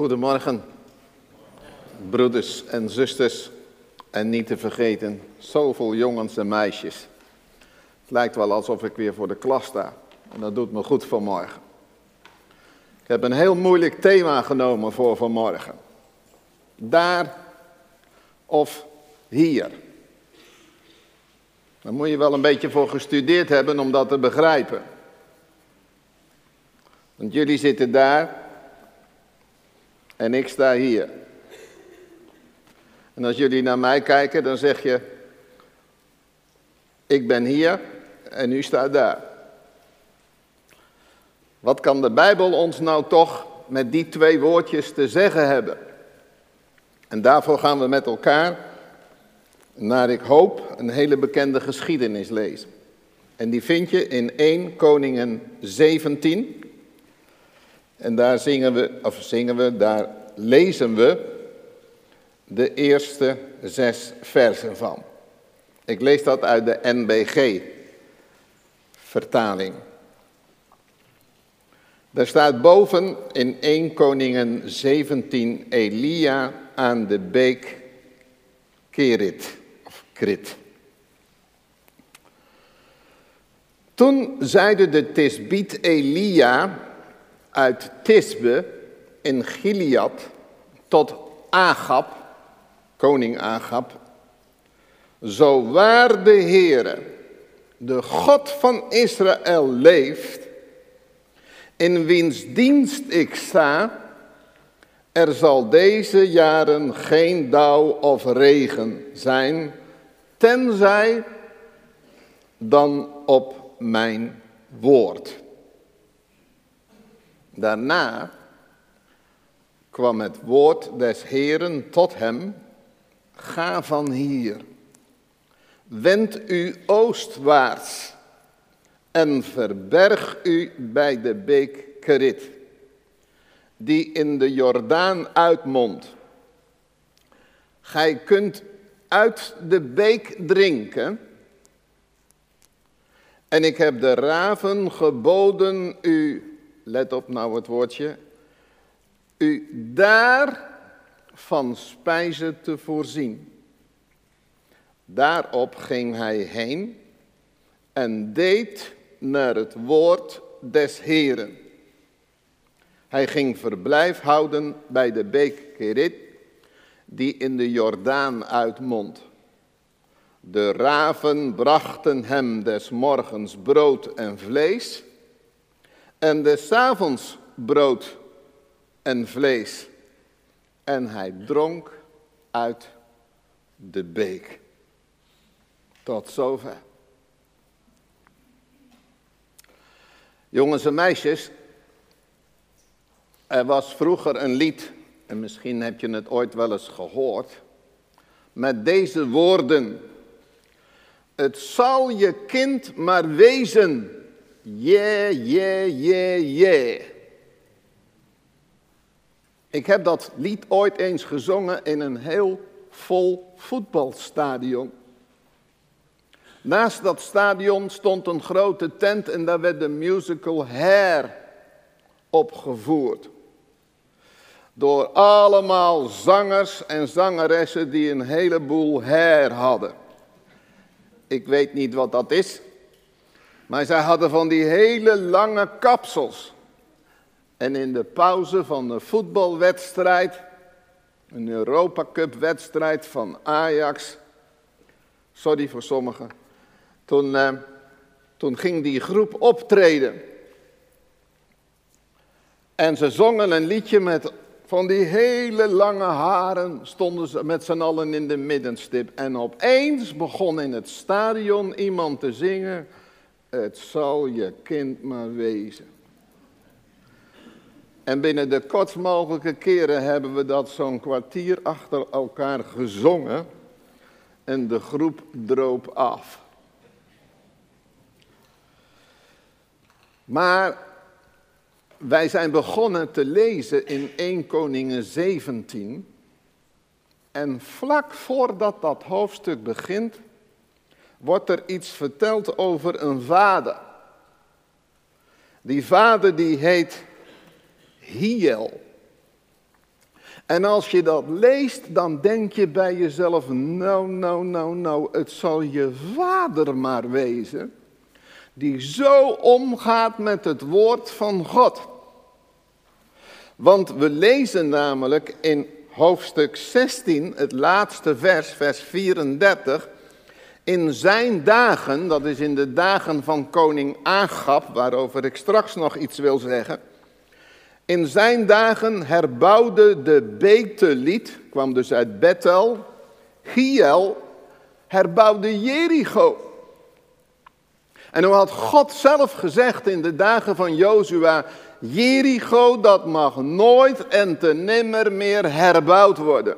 Goedemorgen, broeders en zusters. En niet te vergeten, zoveel jongens en meisjes. Het lijkt wel alsof ik weer voor de klas sta. En dat doet me goed vanmorgen. Ik heb een heel moeilijk thema genomen voor vanmorgen. Daar of hier. Daar moet je wel een beetje voor gestudeerd hebben om dat te begrijpen. Want jullie zitten daar en ik sta hier. En als jullie naar mij kijken, dan zeg je, ik ben hier en u staat daar. Wat kan de Bijbel ons nou toch met die twee woordjes te zeggen hebben? En daarvoor gaan we met elkaar naar ik hoop een hele bekende geschiedenis lezen. En die vind je in 1 Koningen 17. En daar zingen we, of zingen we, daar lezen we de eerste zes versen van. Ik lees dat uit de NBG-vertaling. Daar staat boven in 1 Koningen 17 Elia aan de beek Kerit, of Krit. Toen zeide de Tisbiet Elia uit Tisbe in Gilead tot Agab, koning Agab, zo waar de Heere, de God van Israël leeft, in wiens dienst ik sta, er zal deze jaren geen dauw of regen zijn, tenzij dan op mijn woord. Daarna kwam het woord des Heeren tot hem, ga van hier, wend u oostwaarts en verberg u bij de beek Kerit, die in de Jordaan uitmondt. Gij kunt uit de beek drinken. En ik heb de raven geboden u, let op nou het woordje, u daar van spijze te voorzien. Daarop ging hij heen en deed naar het woord des Heren. Hij ging verblijf houden bij de beek Kerit, die in de Jordaan uitmondt. De raven brachten hem des morgens brood en vlees, en des avonds brood en vlees. En hij dronk uit de beek. Tot zover. Jongens en meisjes, er was vroeger een lied, en misschien heb je het ooit wel eens gehoord, met deze woorden. Het zal je kind maar wezen. Yeah, yeah, yeah, yeah. Ik heb dat lied ooit eens gezongen in een heel vol voetbalstadion. Naast dat stadion stond een grote tent en daar werd de musical Hair opgevoerd. Door allemaal zangers en zangeressen die een heleboel hair hadden. Ik weet niet wat dat is, maar zij hadden van die hele lange kapsels. En in de pauze van de voetbalwedstrijd, een Europa Cup wedstrijd van Ajax, sorry voor sommigen, toen, eh, toen ging die groep optreden. En ze zongen een liedje met van die hele lange haren, stonden ze met z'n allen in de middenstip. En opeens begon in het stadion iemand te zingen, het zal je kind maar wezen. En binnen de kortst mogelijke keren hebben we dat zo'n kwartier achter elkaar gezongen. En de groep droop af. Maar wij zijn begonnen te lezen in 1 Koningen 17. En vlak voordat dat hoofdstuk begint, wordt er iets verteld over een vader. Die vader die heet Hiel. En als je dat leest, dan denk je bij jezelf, nou, nou, nou, nou, het zal je vader maar wezen, die zo omgaat met het woord van God. Want we lezen namelijk in hoofdstuk 16, het laatste vers, vers 34, in zijn dagen, dat is in de dagen van koning Agab, waarover ik straks nog iets wil zeggen. In zijn dagen herbouwde de Beteliet, kwam dus uit Bethel, Giel, herbouwde Jericho. En nu had God zelf gezegd in de dagen van Jozua, Jericho dat mag nooit en te nimmer meer herbouwd worden.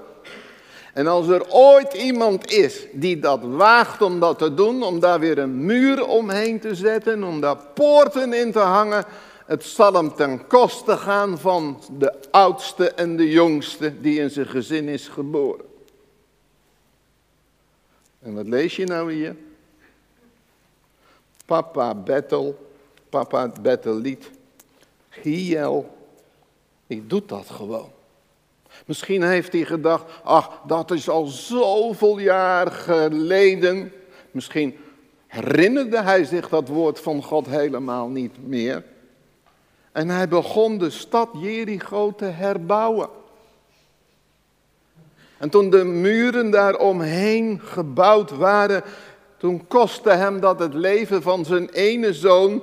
En als er ooit iemand is die dat waagt om dat te doen, om daar weer een muur omheen te zetten, om daar poorten in te hangen, het zal hem ten koste gaan van de oudste en de jongste die in zijn gezin is geboren. En wat lees je nou hier? Papa Bethel, papa Betheliet, Giel, ik doe dat gewoon. Misschien heeft hij gedacht, ach, dat is al zoveel jaar geleden. Misschien herinnerde hij zich dat woord van God helemaal niet meer. En hij begon de stad Jericho te herbouwen. En toen de muren daaromheen gebouwd waren, toen kostte hem dat het leven van zijn ene zoon.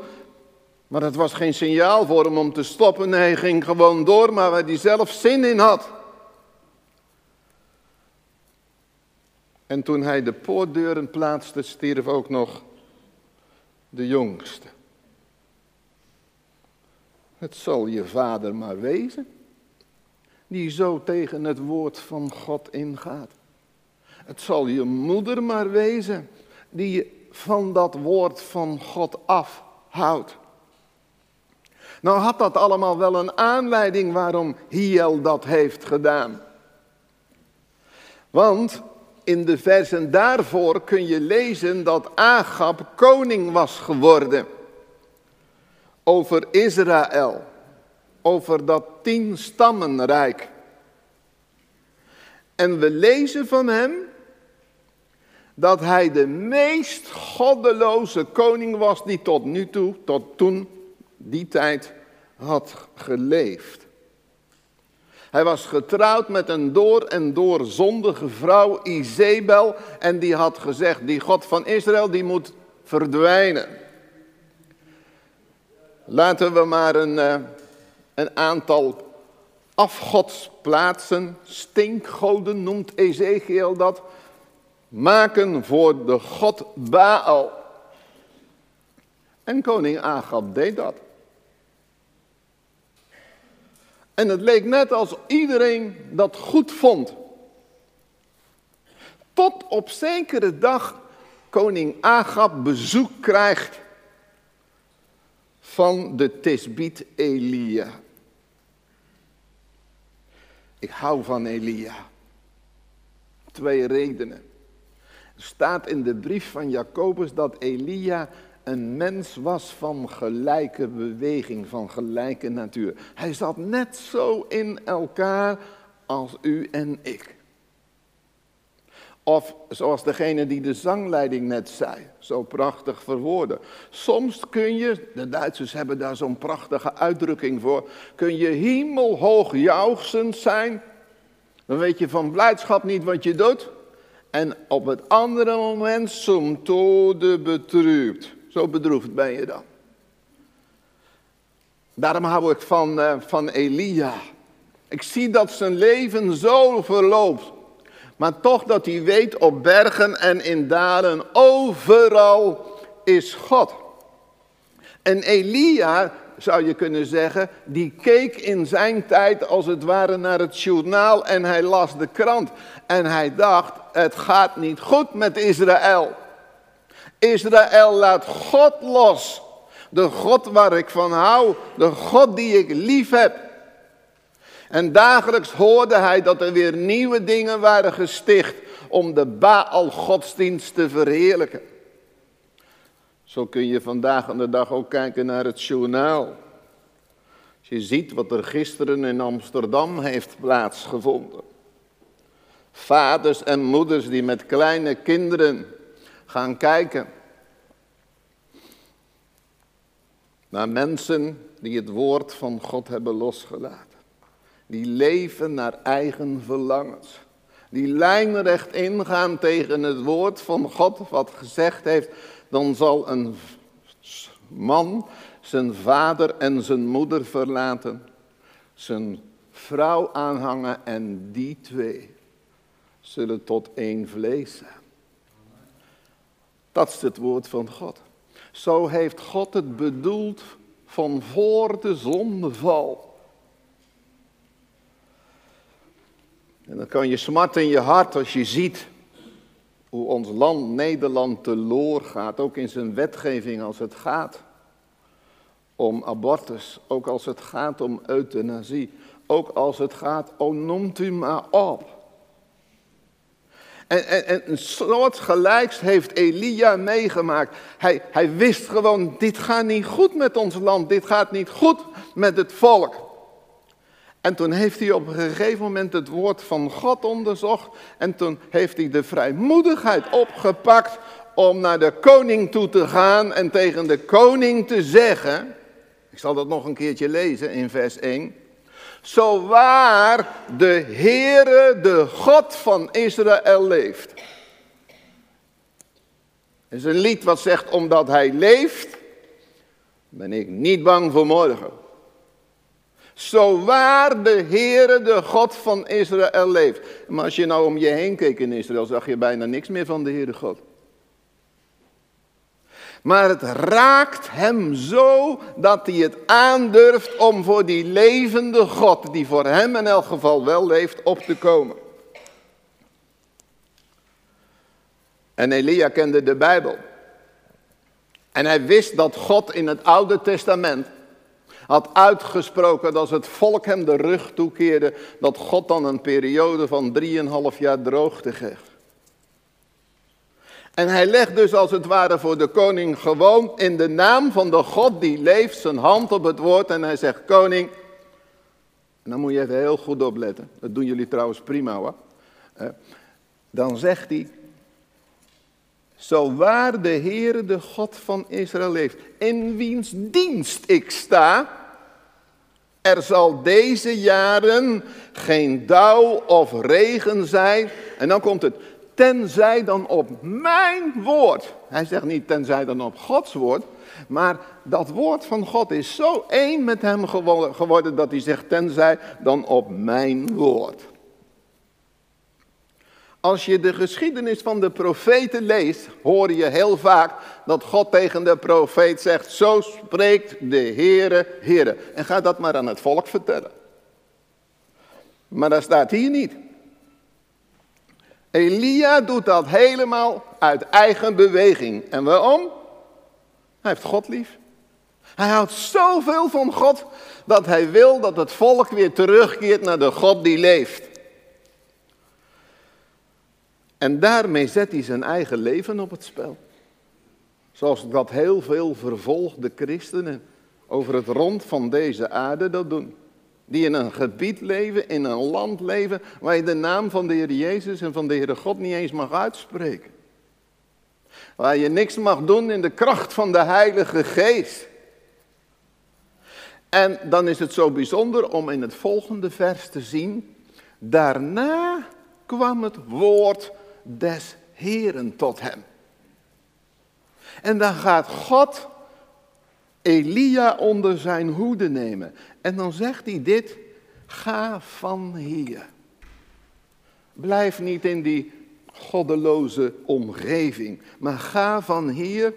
Maar het was geen signaal voor hem om te stoppen. Nee, hij ging gewoon door, maar waar hij zelf zin in had. En toen hij de poortdeuren plaatste, stierf ook nog de jongste. Het zal je vader maar wezen, die zo tegen het woord van God ingaat. Het zal je moeder maar wezen, die je van dat woord van God afhoudt. Nou had dat allemaal wel een aanleiding waarom Hiel dat heeft gedaan. Want in de versen daarvoor kun je lezen dat Agab koning was geworden over Israël, over dat tien stammenrijk. En we lezen van hem dat hij de meest goddeloze koning was die tot nu toe, tot toen, die tijd had geleefd. Hij was getrouwd met een door en door zondige vrouw, Izebel, en die had gezegd, die God van Israël, die moet verdwijnen. Laten we maar een, eh, een aantal afgodsplaatsen, stinkgoden noemt Ezekiel dat, maken voor de god Baal. En koning Agab deed dat. En het leek net als iedereen dat goed vond. Tot op zekere dag koning Agab bezoek krijgt van de Tisbiet Elia. Ik hou van Elia. Twee redenen. Er staat in de brief van Jacobus dat Elia een mens was van gelijke beweging, van gelijke natuur. Hij zat net zo in elkaar als u en ik. Of zoals degene die de zangleiding net zei, zo prachtig verwoorden. Soms kun je, de Duitsers hebben daar zo'n prachtige uitdrukking voor, kun je hemelhoog jouwsend zijn. Dan weet je van blijdschap niet wat je doet. En op het andere moment zum tode betrupt. Zo bedroefd ben je dan. Daarom hou ik van, uh, van Elia. Ik zie dat zijn leven zo verloopt. Maar toch dat hij weet op bergen en in dalen, overal is God. En Elia, zou je kunnen zeggen, die keek in zijn tijd als het ware naar het journaal en hij las de krant. En hij dacht, het gaat niet goed met Israël. Israël laat God los. De God waar ik van hou, de God die ik lief heb. En dagelijks hoorde hij dat er weer nieuwe dingen waren gesticht om de Baal-godsdienst te verheerlijken. Zo kun je vandaag aan de dag ook kijken naar het journaal. Als je ziet wat er gisteren in Amsterdam heeft plaatsgevonden. Vaders en moeders die met kleine kinderen gaan kijken naar mensen die het woord van God hebben losgelaten. Die leven naar eigen verlangens. Die lijnrecht ingaan tegen het woord van God wat gezegd heeft. Dan zal een man zijn vader en zijn moeder verlaten. Zijn vrouw aanhangen en die twee zullen tot één vlees zijn. Dat is het woord van God. Zo heeft God het bedoeld van voor de zondeval. En dan kan je smart in je hart als je ziet hoe ons land Nederland teloor gaat, ook in zijn wetgeving als het gaat om abortus, ook als het gaat om euthanasie, ook als het gaat, oh noemt u maar op. En, en, en een soort gelijks heeft Elia meegemaakt. Hij, hij wist gewoon, dit gaat niet goed met ons land, dit gaat niet goed met het volk. En toen heeft hij op een gegeven moment het woord van God onderzocht. En toen heeft hij de vrijmoedigheid opgepakt om naar de koning toe te gaan en tegen de koning te zeggen. Ik zal dat nog een keertje lezen in vers 1. Zo waar de Heere, de God van Israël leeft. Het is een lied wat zegt, omdat hij leeft, ben ik niet bang voor morgen. Zo waar de Heere, de God van Israël leeft. Maar als je nou om je heen keek in Israël, zag je bijna niks meer van de Heere God. Maar het raakt hem zo dat hij het aandurft om voor die levende God, die voor hem in elk geval wel leeft, op te komen. En Elia kende de Bijbel. En hij wist dat God in het Oude Testament had uitgesproken dat als het volk hem de rug toekeerde, dat God dan een periode van drieënhalf jaar droogte geeft. En hij legt dus als het ware voor de koning gewoon in de naam van de God die leeft zijn hand op het woord en hij zegt, koning, en dan moet je even heel goed opletten, dat doen jullie trouwens prima hoor. Dan zegt hij, zo waar de Heere de God van Israël leeft, in wiens dienst ik sta, er zal deze jaren geen dauw of regen zijn. En dan komt het, tenzij dan op mijn woord. Hij zegt niet tenzij dan op Gods woord, maar dat woord van God is zo één met hem geworden dat hij zegt tenzij dan op mijn woord. Als je de geschiedenis van de profeten leest, hoor je heel vaak dat God tegen de profeet zegt, zo spreekt de Heere, Heere. En ga dat maar aan het volk vertellen. Maar dat staat hier niet. Elia doet dat helemaal uit eigen beweging. En waarom? Hij heeft God lief. Hij houdt zoveel van God dat hij wil dat het volk weer terugkeert naar de God die leeft. En daarmee zet hij zijn eigen leven op het spel. Zoals dat heel veel vervolgde christenen over het rond van deze aarde dat doen. Die in een gebied leven, in een land leven, waar je de naam van de Heer Jezus en van de Heere God niet eens mag uitspreken. Waar je niks mag doen in de kracht van de Heilige Geest. En dan is het zo bijzonder om in het volgende vers te zien. Daarna kwam het woord des Heren tot hem. En dan gaat God Elia onder zijn hoede nemen. En dan zegt hij dit, ga van hier. Blijf niet in die goddeloze omgeving, maar ga van hier,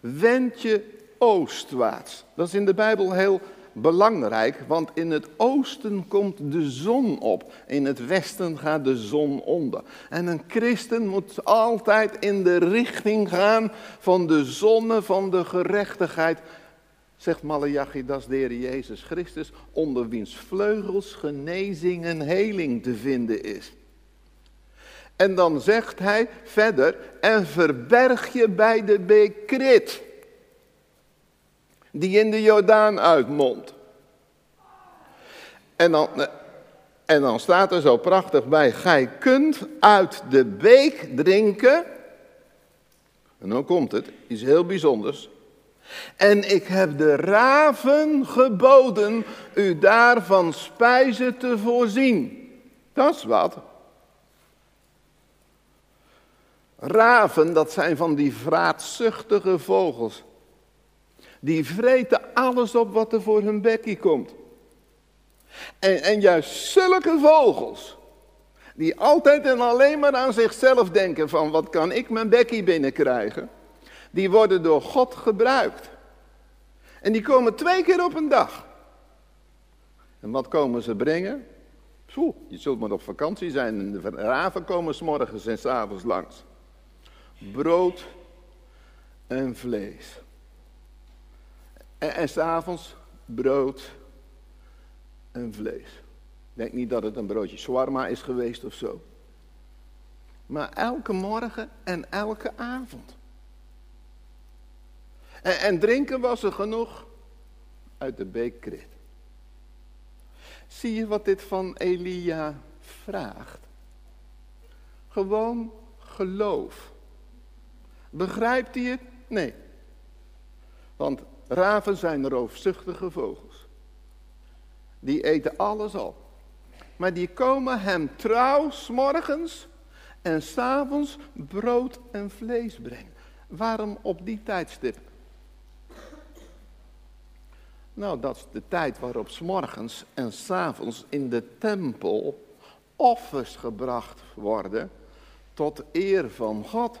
wend je oostwaarts. Dat is in de Bijbel heel belangrijk, want in het oosten komt de zon op. In het westen gaat de zon onder. En een christen moet altijd in de richting gaan van de zonne van de gerechtigheid zegt Malachi, dat is de Jezus Christus, onder wiens vleugels genezing en heling te vinden is. En dan zegt hij verder, en verberg je bij de beek Krit, die in de Jordaan uitmondt. En dan, en dan staat er zo prachtig bij, gij kunt uit de beek drinken. En dan komt het, iets heel bijzonders. En ik heb de raven geboden u daarvan spijzen te voorzien. Dat is wat. Raven, dat zijn van die vraatzuchtige vogels. Die vreten alles op wat er voor hun bekkie komt. En, en juist zulke vogels, die altijd en alleen maar aan zichzelf denken van wat kan ik mijn bekkie binnenkrijgen, die worden door God gebruikt. En die komen twee keer op een dag. En wat komen ze brengen? Poeh, je zult maar op vakantie zijn en de raven komen s morgens en s avonds langs. Brood en vlees. En, en s'avonds brood en vlees. Denk niet dat het een broodje shawarma is geweest of zo. Maar elke morgen en elke avond. En, en drinken was er genoeg uit de beekkrit. Zie je wat dit van Elia vraagt? Gewoon geloof. Begrijpt hij het? Nee. Want raven zijn roofzuchtige vogels. Die eten alles op. Maar die komen hem trouw morgens en s'avonds brood en vlees brengen. Waarom op die tijdstip? Nou, dat is de tijd waarop s'morgens en s'avonds in de tempel offers gebracht worden tot eer van God.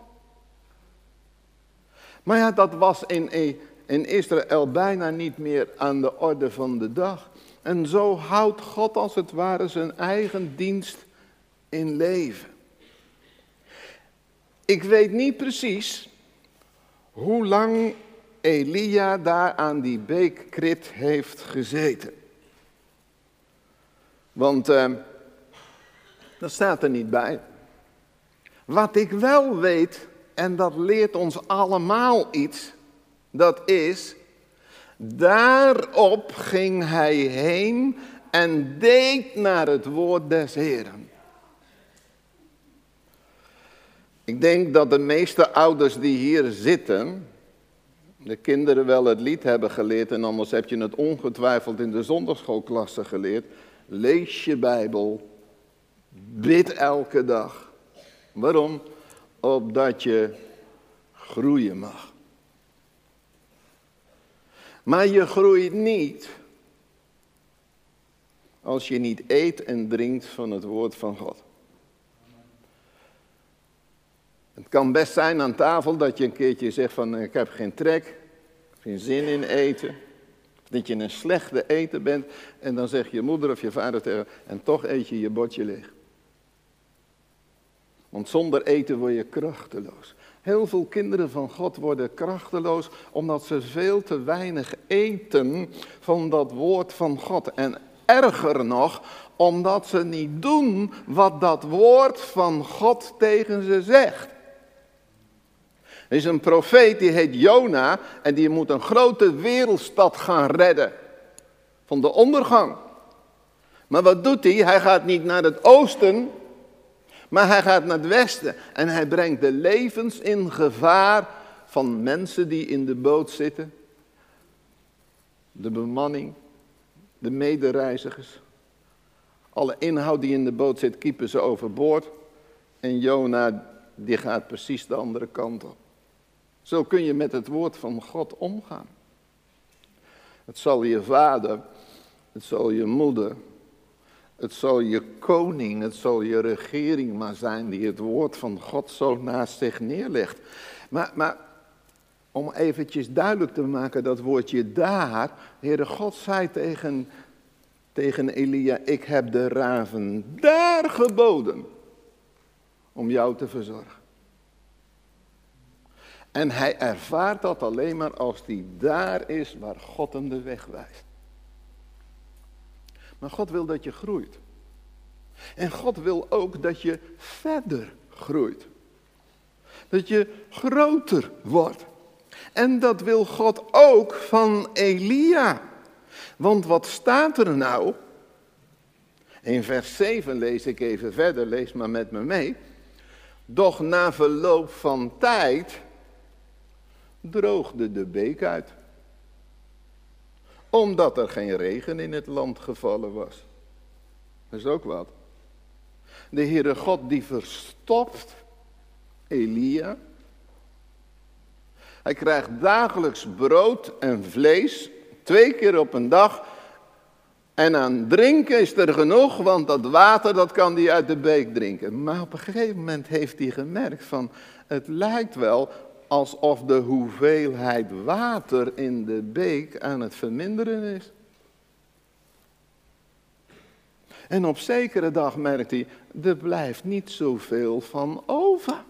Maar ja, dat was in, in Israël bijna niet meer aan de orde van de dag. En zo houdt God als het ware zijn eigen dienst in leven. Ik weet niet precies hoe lang Elia daar aan die beekkrit heeft gezeten. Want uh, dat staat er niet bij. Wat ik wel weet, en dat leert ons allemaal iets, dat is Daarop ging hij heen en deed naar het woord des Heren. Ik denk dat de meeste ouders die hier zitten, de kinderen wel het lied hebben geleerd en anders heb je het ongetwijfeld in de zondagschoolklasse geleerd. Lees je Bijbel, bid elke dag. Waarom? Opdat je groeien mag. Maar je groeit niet als je niet eet en drinkt van het woord van God. Het kan best zijn aan tafel dat je een keertje zegt van ik heb geen trek, geen zin in eten. Dat je een slechte eten bent en dan zegt je moeder of je vader tegen en toch eet je je bordje leeg. Want zonder eten word je krachteloos. Heel veel kinderen van God worden krachteloos omdat ze veel te weinig eten van dat woord van God. En erger nog, omdat ze niet doen wat dat woord van God tegen ze zegt. Er is een profeet die heet Jona en die moet een grote wereldstad gaan redden van de ondergang. Maar wat doet hij? Hij gaat niet naar het oosten, maar hij gaat naar het westen en hij brengt de levens in gevaar van mensen die in de boot zitten. De bemanning, de medereizigers. Alle inhoud die in de boot zit, kiepen ze overboord. En Jona, die gaat precies de andere kant op. Zo kun je met het woord van God omgaan. Het zal je vader, het zal je moeder, het zal je koning, het zal je regering maar zijn die het woord van God zo naast zich neerlegt. Maar, maar om eventjes duidelijk te maken dat woordje daar, Heere God zei tegen, tegen Elia, ik heb de raven daar geboden om jou te verzorgen. En hij ervaart dat alleen maar als hij daar is waar God hem de weg wijst. Maar God wil dat je groeit. En God wil ook dat je verder groeit. Dat je groter wordt. En dat wil God ook van Elia. Want wat staat er nou? In vers 7 lees ik even verder, lees maar met me mee. Doch na verloop van tijd droogde de beek uit. Omdat er geen regen in het land gevallen was. Dat is ook wat. De Heere God die verstopt Elia. Hij krijgt dagelijks brood en vlees, twee keer op een dag. En aan drinken is er genoeg, want dat water dat kan hij uit de beek drinken. Maar op een gegeven moment heeft hij gemerkt van, het lijkt wel alsof de hoeveelheid water in de beek aan het verminderen is. En op zekere dag merkt hij, er blijft niet zoveel van over.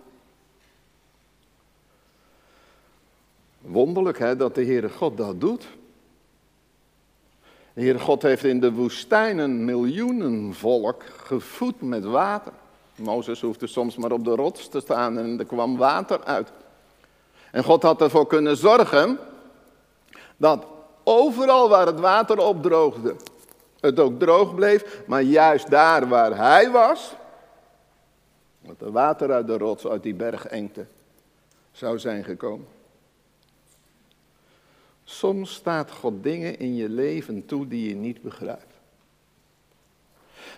Wonderlijk hè, dat de Heere God dat doet. De Heere God heeft in de woestijn een miljoenen volk gevoed met water. Mozes hoefde soms maar op de rots te staan en er kwam water uit. En God had ervoor kunnen zorgen dat overal waar het water opdroogde, het ook droog bleef, maar juist daar waar hij was, dat er water uit de rots, uit die bergengte, zou zijn gekomen. Soms staat God dingen in je leven toe die je niet begrijpt.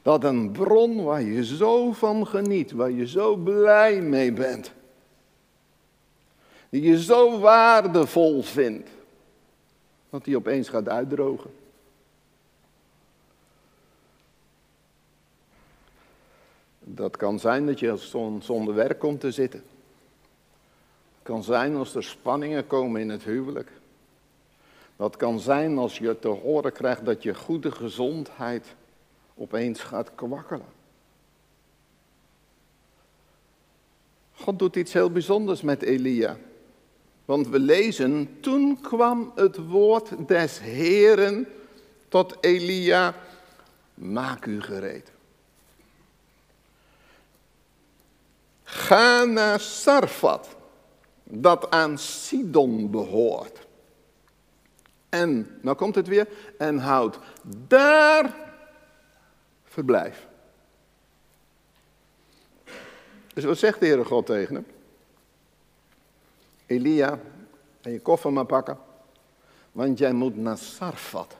Dat een bron waar je zo van geniet, waar je zo blij mee bent, die je zo waardevol vindt, dat die opeens gaat uitdrogen. Dat kan zijn dat je zonder werk komt te zitten. Het kan zijn als er spanningen komen in het huwelijk. Dat kan zijn als je te horen krijgt dat je goede gezondheid opeens gaat kwakkelen. God doet iets heel bijzonders met Elia. Want we lezen, toen kwam het woord des Heren tot Elia, maak u gereed. Ga naar Sarfat, dat aan Sidon behoort. En, nou komt het weer, en houd daar verblijf. Dus wat zegt de Heere God tegen hem? Elia, en je koffer maar pakken, want jij moet naar Sarfat.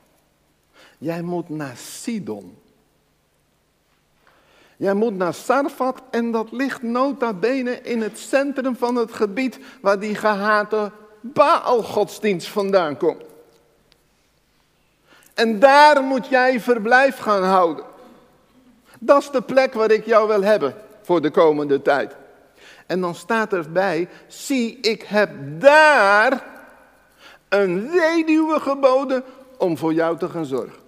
Jij moet naar Sidon. Jij moet naar Sarfat en dat ligt nota bene in het centrum van het gebied waar die gehate Baal-godsdienst vandaan komt. En daar moet jij verblijf gaan houden. Dat is de plek waar ik jou wil hebben voor de komende tijd. En dan staat erbij, zie ik heb daar een weduwe geboden om voor jou te gaan zorgen.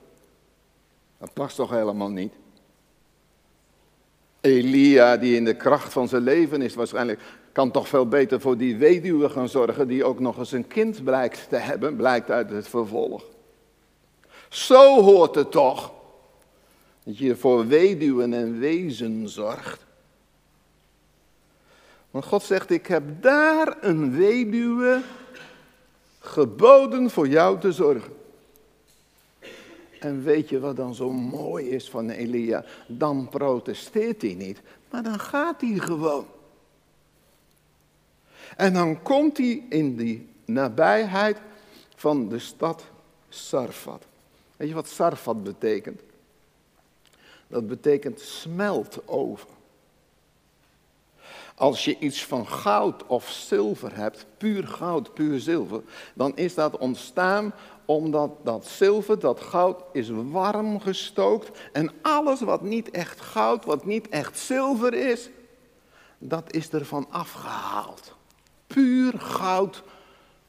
Dat past toch helemaal niet? Elia, die in de kracht van zijn leven is waarschijnlijk, kan toch veel beter voor die weduwe gaan zorgen, die ook nog eens een kind blijkt te hebben, blijkt uit het vervolg. Zo hoort het toch. Dat je voor weduwen en wezen zorgt. Want God zegt, ik heb daar een weduwe geboden voor jou te zorgen. En weet je wat dan zo mooi is van Elia? Dan protesteert hij niet, maar dan gaat hij gewoon. En dan komt hij in die nabijheid van de stad Sarfat. Weet je wat Sarfat betekent? Dat betekent smeltoven. Als je iets van goud of zilver hebt, puur goud, puur zilver, dan is dat ontstaan omdat dat zilver, dat goud, is warm gestookt. En alles wat niet echt goud, wat niet echt zilver is, dat is ervan afgehaald. Puur goud,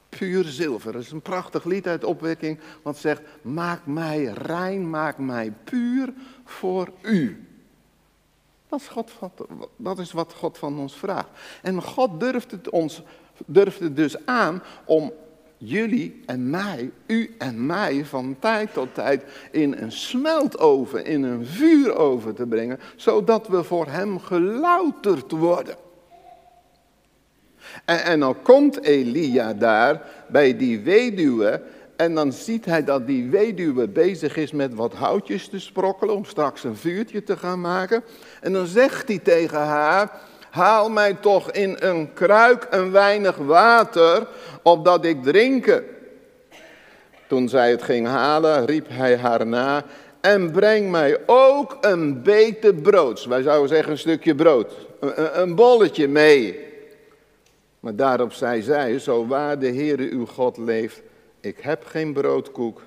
puur zilver. Dat is een prachtig lied uit opwekking, wat zegt, maak mij rein, maak mij puur voor u. Dat is, dat is wat God van ons vraagt. En God durft het, ons, durft het dus aan om jullie en mij, u en mij van tijd tot tijd in een smeltoven, in een vuuroven te brengen, zodat we voor Hem gelouterd worden. En, en dan komt Elia daar bij die weduwe En dan ziet hij dat die weduwe bezig is met wat houtjes te sprokkelen om straks een vuurtje te gaan maken. En dan zegt hij tegen haar, haal mij toch in een kruik een weinig water, opdat ik drinken. Toen zij het ging halen, riep hij haar na en breng mij ook een bete brood. Wij zouden zeggen een stukje brood, een, een bolletje mee. Maar daarop zei zij, zo waar de Heere uw God leeft, ik heb geen broodkoek,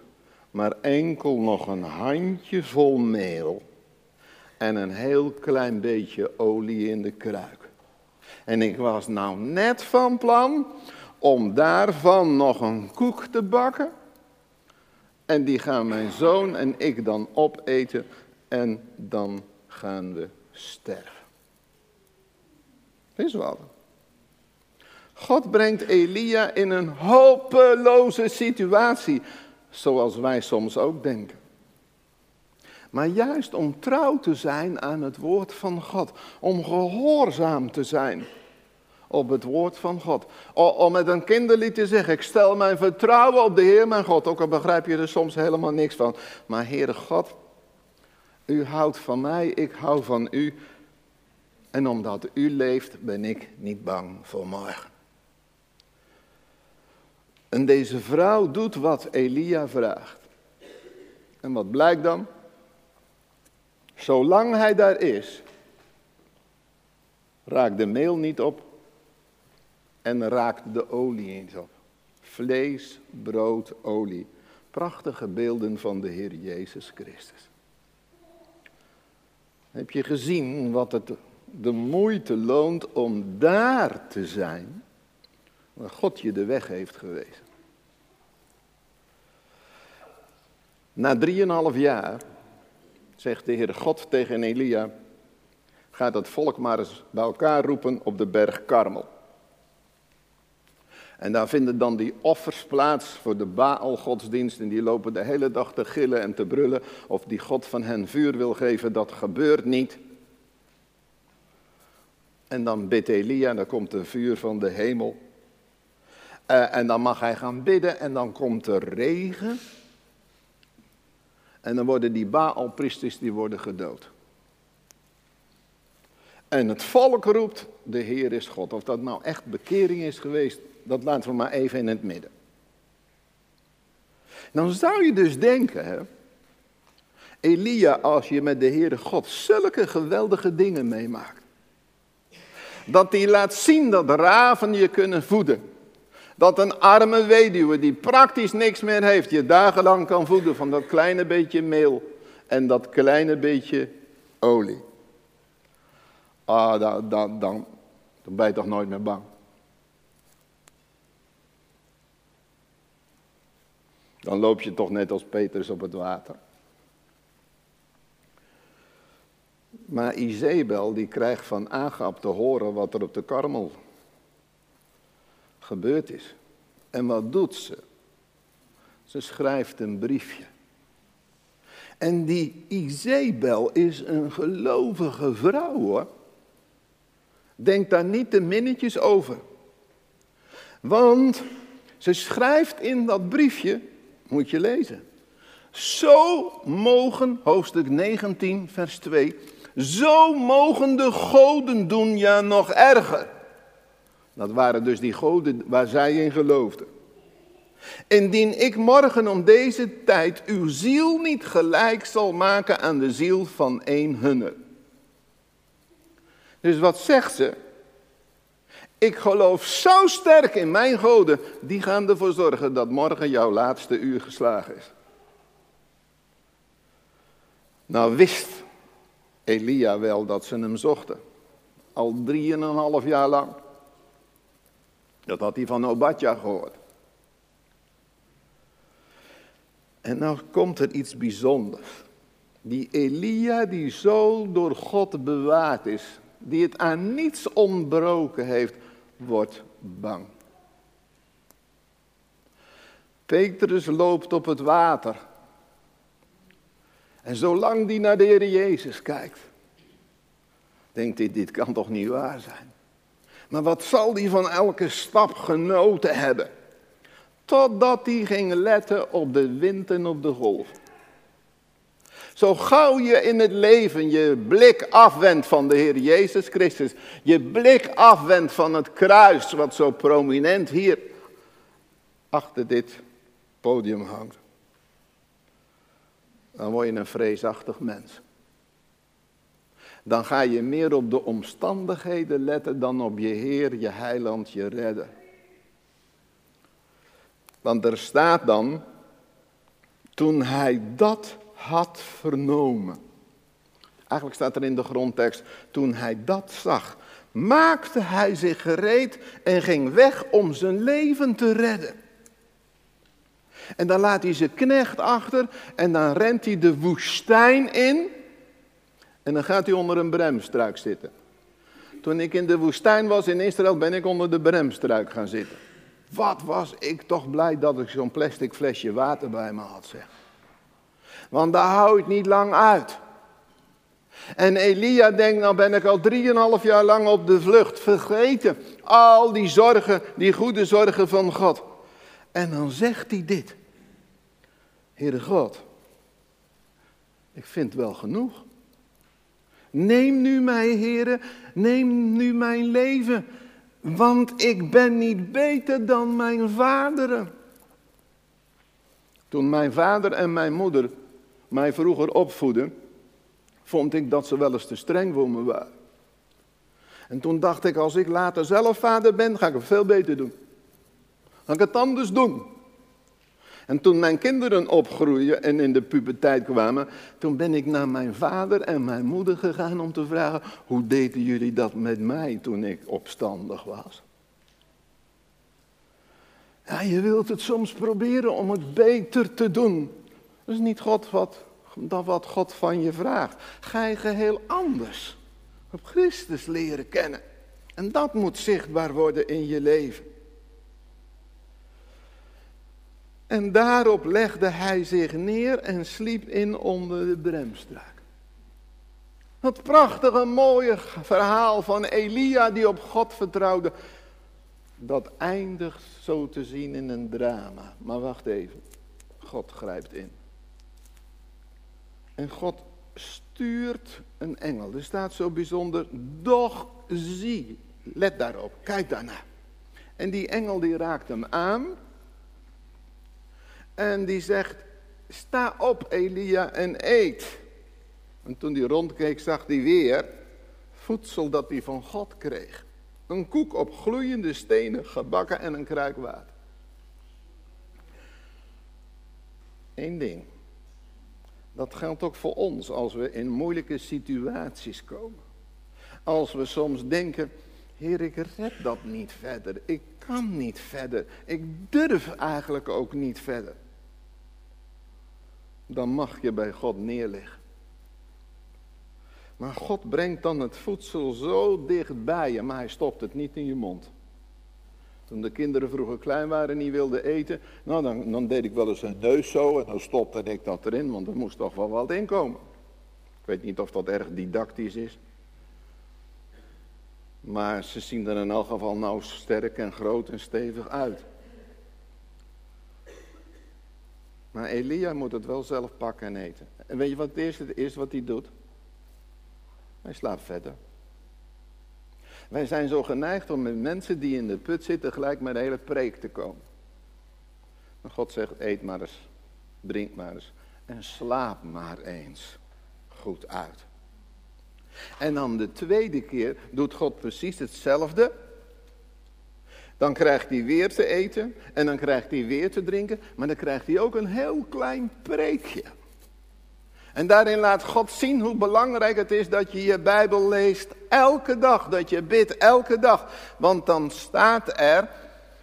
maar enkel nog een handje vol meel en een heel klein beetje olie in de kruik. En ik was nou net van plan om daarvan nog een koek te bakken. En die gaan mijn zoon en ik dan opeten en dan gaan we sterven. Is wat. God brengt Elia in een hopeloze situatie, zoals wij soms ook denken. Maar juist om trouw te zijn aan het woord van God, om gehoorzaam te zijn op het woord van God. Om met een kinderlied te zeggen, ik stel mijn vertrouwen op de Heer mijn God, ook al begrijp je er soms helemaal niks van. Maar Heere God, u houdt van mij, ik hou van u. En omdat u leeft, ben ik niet bang voor morgen. En deze vrouw doet wat Elia vraagt. En wat blijkt dan? Zolang hij daar is, raakt de meel niet op en raakt de olie niet op. Vlees, brood, olie. Prachtige beelden van de Heer Jezus Christus. Heb je gezien wat het de moeite loont om daar te zijn? Waar God je de weg heeft gewezen. Na drieënhalf jaar zegt de Heer God tegen Elia, ga het volk maar eens bij elkaar roepen op de berg Karmel. En daar vinden dan die offers plaats voor de Baal-godsdienst. En die lopen de hele dag te gillen en te brullen. Of die God van hen vuur wil geven, dat gebeurt niet. En dan bidt Elia, dan komt er vuur van de hemel. Uh, en dan mag hij gaan bidden en dan komt er regen. En dan worden die Baalpriesters die worden gedood. En het volk roept, de Heer is God. Of dat nou echt bekering is geweest, dat laten we maar even in het midden. Dan zou je dus denken, hè, Elia, als je met de Heere God zulke geweldige dingen meemaakt, dat hij laat zien dat raven je kunnen voeden. Dat een arme weduwe die praktisch niks meer heeft, je dagenlang kan voeden van dat kleine beetje meel en dat kleine beetje olie. Ah, dan, dan, dan, ben je toch nooit meer bang. Dan loop je toch net als Petrus op het water. Maar Izebel die krijgt van Agab te horen wat er op de karmel gebeurd is. En wat doet ze? Ze schrijft een briefje. En die Izebel is een gelovige vrouw hoor. Denk daar niet te minnetjes over. Want ze schrijft in dat briefje, moet je lezen. Zo mogen, hoofdstuk 19, vers 2, zo mogen de goden doen, ja nog erger. Dat waren dus die goden waar zij in geloofden. Indien ik morgen om deze tijd uw ziel niet gelijk zal maken aan de ziel van een hunner. Dus wat zegt ze? Ik geloof zo sterk in mijn goden, die gaan ervoor zorgen dat morgen jouw laatste uur geslagen is. Nou wist Elia wel dat ze hem zochten. Al drieënhalf jaar lang. Dat had hij van Obadja gehoord. En nou komt er iets bijzonders. Die Elia die zo door God bewaard is, die het aan niets ontbroken heeft, wordt bang. Petrus loopt op het water. En zolang die naar de Heer Jezus kijkt, denkt hij, dit kan toch niet waar zijn. Maar wat zal die van elke stap genoten hebben? Totdat hij ging letten op de wind en op de golf. Zo gauw je in het leven je blik afwendt van de Heer Jezus Christus, je blik afwendt van het kruis wat zo prominent hier achter dit podium hangt, dan word je een vreesachtig mens. Dan ga je meer op de omstandigheden letten dan op je Heer, je heiland, je redder. Want er staat dan, toen hij dat had vernomen. Eigenlijk staat er in de grondtekst, toen hij dat zag, maakte hij zich gereed en ging weg om zijn leven te redden. En dan laat hij zijn knecht achter en dan rent hij de woestijn in en dan gaat hij onder een bremstruik zitten. Toen ik in de woestijn was in Israël ben ik onder de bremstruik gaan zitten. Wat was ik toch blij dat ik zo'n plastic flesje water bij me had, zeg. Want daar hou ik niet lang uit. En Elia denkt, nou ben ik al drieënhalf jaar lang op de vlucht, vergeten al die zorgen, die goede zorgen van God. En dan zegt hij dit. Heere God, ik vind wel genoeg. Neem nu mij, heren, neem nu mijn leven, want ik ben niet beter dan mijn vaderen. Toen mijn vader en mijn moeder mij vroeger opvoedden, vond ik dat ze wel eens te streng voor me waren. En toen dacht ik, als ik later zelf vader ben, ga ik het veel beter doen. Ga ik het anders doen. En toen mijn kinderen opgroeien en in de puberteit kwamen, toen ben ik naar mijn vader en mijn moeder gegaan om te vragen, hoe deden jullie dat met mij toen ik opstandig was? Ja, je wilt het soms proberen om het beter te doen. Dat is niet God wat, dan wat God van je vraagt. Ga je geheel anders op Christus leren kennen. En dat moet zichtbaar worden in je leven. En daarop legde hij zich neer en sliep in onder de bremstruik. Dat prachtige, mooie verhaal van Elia die op God vertrouwde. Dat eindigt zo te zien in een drama. Maar wacht even. God grijpt in. En God stuurt een engel. Er staat zo bijzonder, doch zie. Let daarop, kijk daarna. En die engel die raakt hem aan. En die zegt, sta op Elia en eet. En toen hij rondkeek zag hij weer voedsel dat hij van God kreeg. Een koek op gloeiende stenen gebakken en een kruik water. Eén ding. Dat geldt ook voor ons als we in moeilijke situaties komen. Als we soms denken, Heer, ik red dat niet verder. Ik kan niet verder. Ik durf eigenlijk ook niet verder dan mag je bij God neerleggen. Maar God brengt dan het voedsel zo dichtbij je, maar hij stopt het niet in je mond. Toen de kinderen vroeger klein waren en niet wilden eten, nou dan, dan deed ik wel eens een neus zo en dan stopte ik dat erin, want er moest toch wel wat in komen. Ik weet niet of dat erg didactisch is. Maar ze zien er in elk geval nou sterk en groot en stevig uit. Maar Elia moet het wel zelf pakken en eten. En weet je wat het eerste, eerste wat hij doet? Hij slaapt verder. Wij zijn zo geneigd om met mensen die in de put zitten gelijk met een hele preek te komen. Maar God zegt, eet maar eens, drink maar eens en slaap maar eens goed uit. En dan de tweede keer doet God precies hetzelfde dan krijgt hij weer te eten en dan krijgt hij weer te drinken, maar dan krijgt hij ook een heel klein preekje. En daarin laat God zien hoe belangrijk het is dat je je Bijbel leest elke dag, dat je bidt elke dag. Want dan staat er,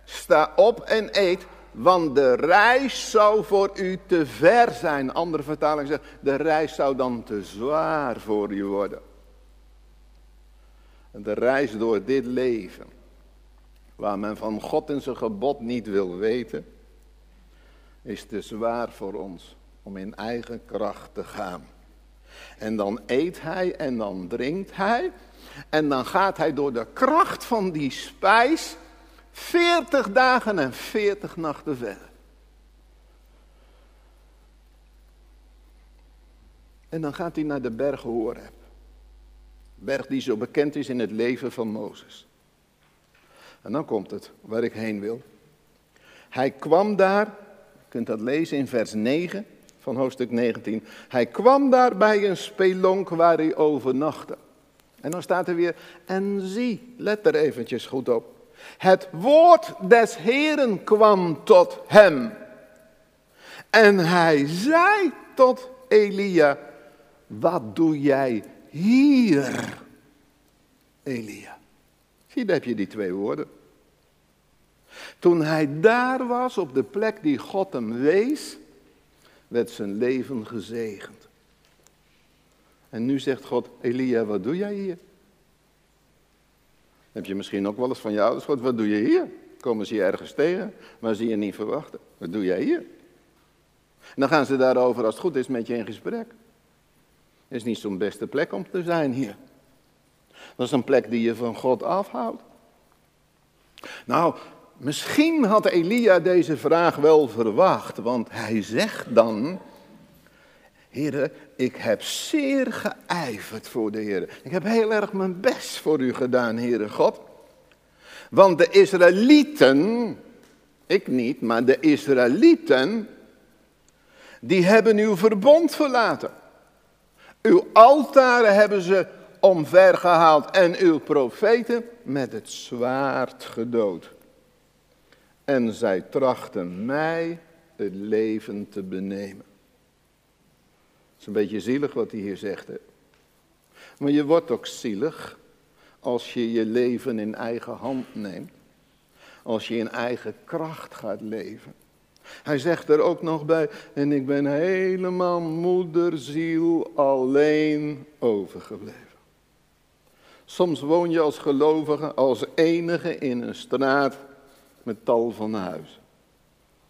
sta op en eet, want de reis zou voor u te ver zijn. Andere vertaling zegt, de reis zou dan te zwaar voor u worden. De reis door dit leven waar men van God en zijn gebod niet wil weten, is te zwaar voor ons om in eigen kracht te gaan. En dan eet hij en dan drinkt hij. En dan gaat hij door de kracht van die spijs 40 dagen en 40 nachten verder. En dan gaat hij naar de berg Horeb. Berg die zo bekend is in het leven van Mozes. En dan komt het waar ik heen wil. Hij kwam daar, je kunt dat lezen in vers 9 van hoofdstuk 19. Hij kwam daar bij een spelonk waar hij overnachtte. En dan staat er weer, en zie, let er eventjes goed op. Het woord des Heren kwam tot hem. En hij zei tot Elia, wat doe jij hier, Elia? Zie, daar heb je die twee woorden. Toen hij daar was, op de plek die God hem wees, werd zijn leven gezegend. En nu zegt God, Elia, wat doe jij hier? Heb je misschien ook wel eens van je ouders gehoord, wat doe je hier? Komen ze je ergens tegen, maar zie je niet verwachten. Wat doe jij hier? En dan gaan ze daarover, als het goed is, met je in gesprek. Het is niet zo'n beste plek om te zijn hier. Dat is een plek die je van God afhoudt. Nou, misschien had Elia deze vraag wel verwacht, want hij zegt dan, Heren, ik heb zeer geijverd voor de Heer. Ik heb heel erg mijn best voor u gedaan, Heere God. Want de Israëlieten, ik niet, maar de Israëlieten, die hebben uw verbond verlaten. Uw altaren hebben ze omvergehaald en uw profeten met het zwaard gedood. En zij trachten mij het leven te benemen. Het is een beetje zielig wat hij hier zegt. Maar je wordt ook zielig als je je leven in eigen hand neemt. Als je in eigen kracht gaat leven. Hij zegt er ook nog bij, en ik ben helemaal moederziel alleen overgebleven. Soms woon je als gelovige, als enige in een straat met tal van huizen.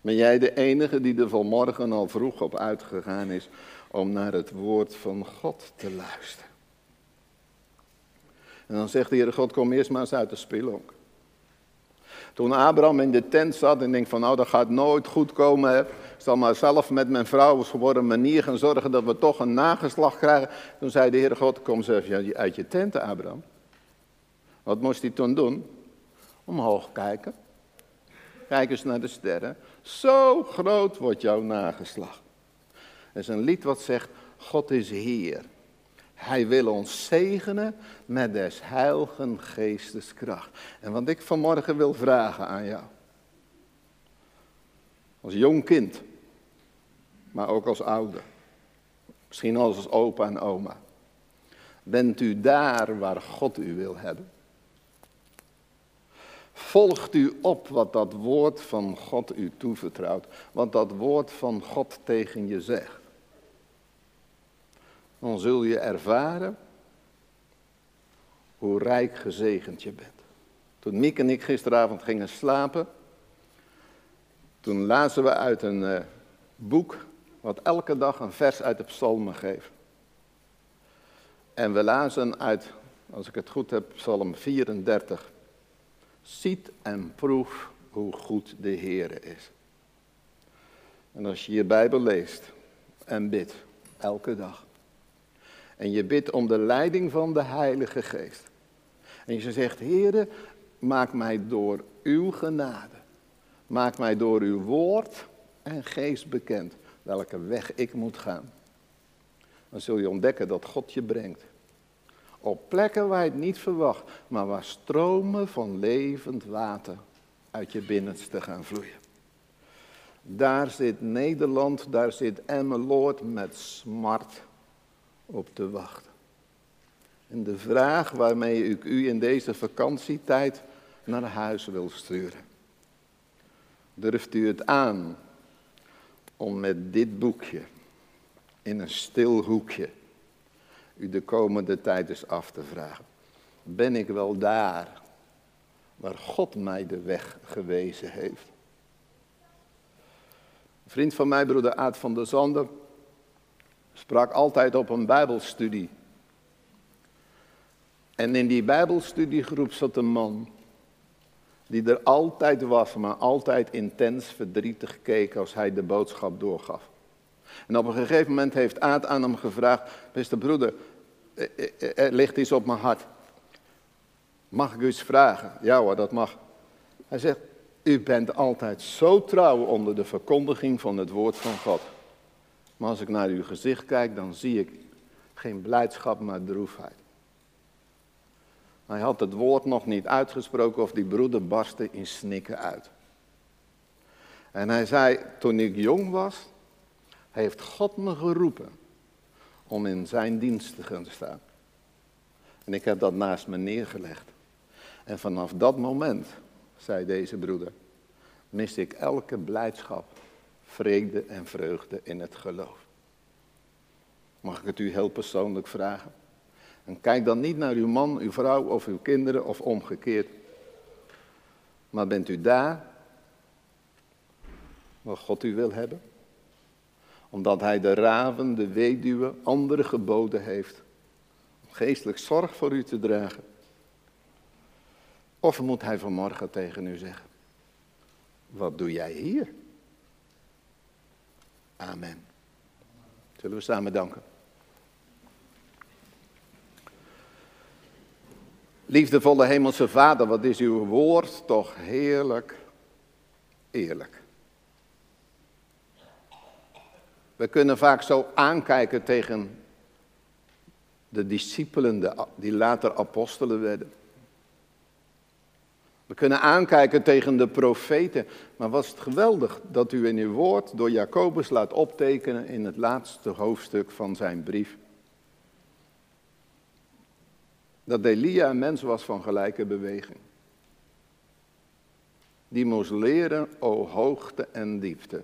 Ben jij de enige die er vanmorgen al vroeg op uitgegaan is om naar het woord van God te luisteren? En dan zegt de Heere God, kom eerst maar eens uit de spilonk. Toen Abraham in de tent zat en denkt van nou dat gaat nooit goed komen. Ik zal maar zelf met mijn vrouw op een manier gaan zorgen dat we toch een nageslag krijgen. Toen zei de Heere God, kom eens uit je tent Abraham. Wat moest hij toen doen? Omhoog kijken. Kijk eens naar de sterren. Zo groot wordt jouw nageslag. Er is een lied wat zegt, God is Heer. Hij wil ons zegenen met des heiligen geestes kracht. En wat ik vanmorgen wil vragen aan jou. Als jong kind, maar ook als ouder. Misschien als opa en oma. Bent u daar waar God u wil hebben? Volgt u op wat dat woord van God u toevertrouwt, wat dat woord van God tegen je zegt. Dan zul je ervaren hoe rijk gezegend je bent. Toen Miek en ik gisteravond gingen slapen, toen lazen we uit een uh, boek wat elke dag een vers uit de psalmen geeft. En we lazen uit, als ik het goed heb, psalm 34. Ziet en proef hoe goed de Heer is. En als je je Bijbel leest en bidt, elke dag. En je bidt om de leiding van de Heilige Geest. En je zegt, Heere, maak mij door uw genade. Maak mij door uw woord en geest bekend welke weg ik moet gaan. Dan zul je ontdekken dat God je brengt op plekken waar je het niet verwacht, maar waar stromen van levend water uit je binnenste gaan vloeien. Daar zit Nederland, daar zit Emmeloord met smart op te wachten. En de vraag waarmee ik u in deze vakantietijd naar huis wil sturen. Durft u het aan om met dit boekje in een stil hoekje u de komende tijd eens af te vragen. Ben ik wel daar waar God mij de weg gewezen heeft? Een vriend van mij, broeder Aad van der Zanden, sprak altijd op een bijbelstudie. En in die bijbelstudiegroep zat een man. Die er altijd was, maar altijd intens verdrietig keek als hij de boodschap doorgaf. En op een gegeven moment heeft Aad aan hem gevraagd: Beste broeder, er ligt iets op mijn hart. Mag ik u iets vragen? Ja hoor, dat mag. Hij zegt: U bent altijd zo trouw onder de verkondiging van het woord van God. Maar als ik naar uw gezicht kijk, dan zie ik geen blijdschap, maar droefheid. Hij had het woord nog niet uitgesproken of die broeder barstte in snikken uit. En hij zei, toen ik jong was, heeft God me geroepen om in zijn dienst te gaan staan. En ik heb dat naast me neergelegd. En vanaf dat moment, zei deze broeder, mis ik elke blijdschap, vrede en vreugde in het geloof. Mag ik het u heel persoonlijk vragen? En kijk dan niet naar uw man, uw vrouw of uw kinderen of omgekeerd. Maar bent u daar waar God u wil hebben? Omdat hij de raven, de weduwe, andere geboden heeft. Om geestelijk zorg voor u te dragen. Of moet hij vanmorgen tegen u zeggen: Wat doe jij hier? Amen. Zullen we samen danken? Liefdevolle Hemelse Vader, wat is uw woord toch heerlijk, eerlijk. We kunnen vaak zo aankijken tegen de discipelen die later apostelen werden. We kunnen aankijken tegen de profeten, maar was het geweldig dat u in uw woord door Jacobus laat optekenen in het laatste hoofdstuk van zijn brief. Dat Elia een mens was van gelijke beweging. Die moest leren, o hoogte en diepte,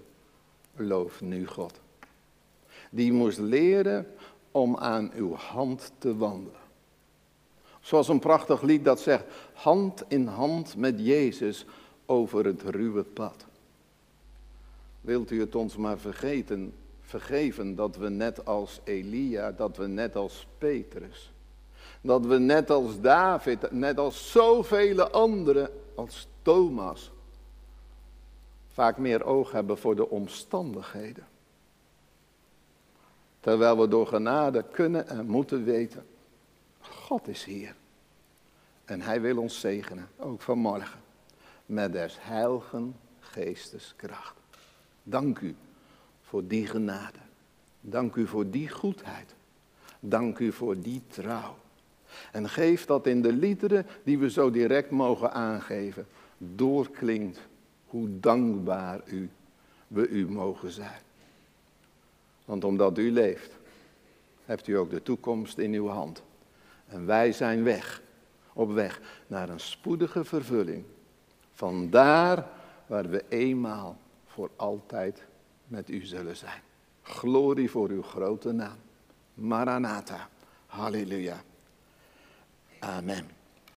loof nu God. Die moest leren om aan uw hand te wandelen. Zoals een prachtig lied dat zegt, hand in hand met Jezus over het ruwe pad. Wilt u het ons maar vergeten, vergeven dat we net als Elia, dat we net als Petrus, dat we net als David, net als zoveel anderen, als Thomas, vaak meer oog hebben voor de omstandigheden. Terwijl we door genade kunnen en moeten weten, God is hier. En hij wil ons zegenen, ook vanmorgen, met des heiligen geesteskracht. Dank u voor die genade. Dank u voor die goedheid. Dank u voor die trouw. En geef dat in de liederen die we zo direct mogen aangeven, doorklinkt hoe dankbaar u, we u mogen zijn. Want omdat u leeft, hebt u ook de toekomst in uw hand. En wij zijn weg, op weg naar een spoedige vervulling. Van daar waar we eenmaal voor altijd met u zullen zijn. Glorie voor uw grote naam. Maranatha. Halleluja. Amen.